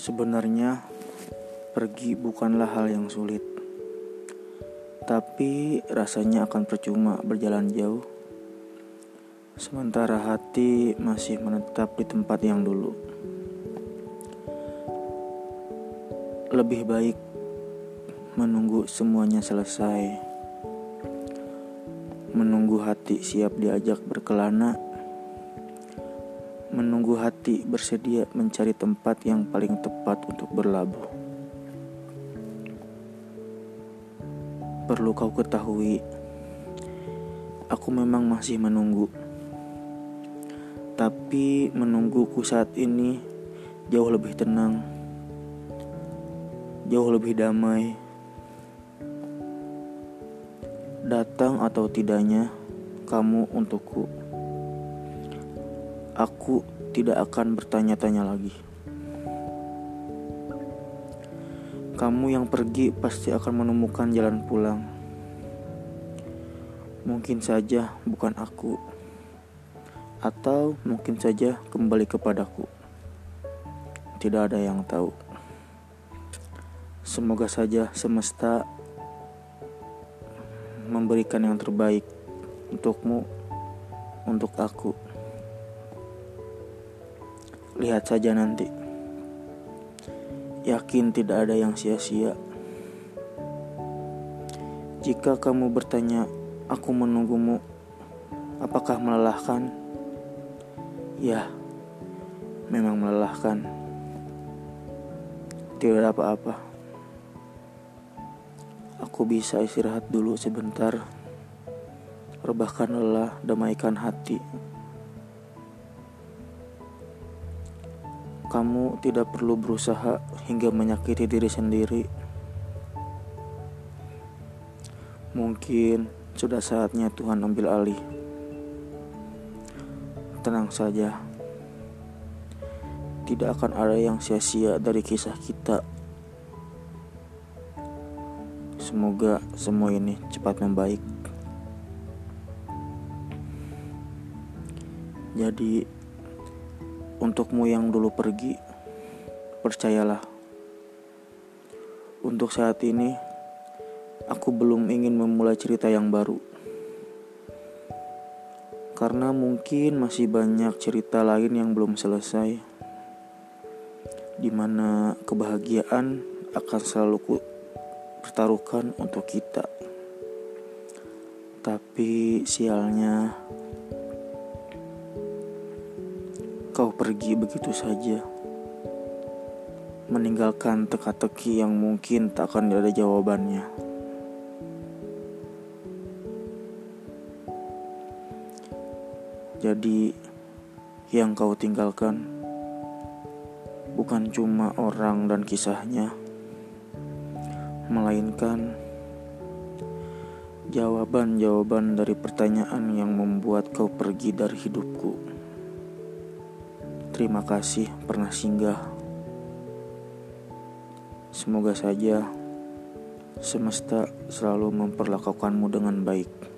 Sebenarnya, pergi bukanlah hal yang sulit, tapi rasanya akan percuma berjalan jauh, sementara hati masih menetap di tempat yang dulu. Lebih baik menunggu semuanya selesai, menunggu hati siap diajak berkelana menunggu hati bersedia mencari tempat yang paling tepat untuk berlabuh. Perlu kau ketahui, aku memang masih menunggu. Tapi menungguku saat ini jauh lebih tenang, jauh lebih damai. Datang atau tidaknya, kamu untukku aku tidak akan bertanya-tanya lagi. Kamu yang pergi pasti akan menemukan jalan pulang. Mungkin saja bukan aku, atau mungkin saja kembali kepadaku. Tidak ada yang tahu. Semoga saja semesta memberikan yang terbaik untukmu, untuk aku. Lihat saja nanti. Yakin tidak ada yang sia-sia. Jika kamu bertanya, "Aku menunggumu," apakah melelahkan? Ya, memang melelahkan. Tidak apa-apa. Aku bisa istirahat dulu sebentar. Rebahkan lelah, damaikan hati. Kamu tidak perlu berusaha hingga menyakiti diri sendiri. Mungkin sudah saatnya Tuhan ambil alih. Tenang saja, tidak akan ada yang sia-sia dari kisah kita. Semoga semua ini cepat membaik. Jadi, Untukmu yang dulu pergi, percayalah. Untuk saat ini, aku belum ingin memulai cerita yang baru. Karena mungkin masih banyak cerita lain yang belum selesai. Di mana kebahagiaan akan selalu ku pertaruhkan untuk kita. Tapi sialnya Kau pergi begitu saja, meninggalkan teka-teki yang mungkin tak akan ada jawabannya. Jadi, yang kau tinggalkan bukan cuma orang dan kisahnya, melainkan jawaban-jawaban dari pertanyaan yang membuat kau pergi dari hidupku. Terima kasih pernah singgah. Semoga saja semesta selalu memperlakukanmu dengan baik.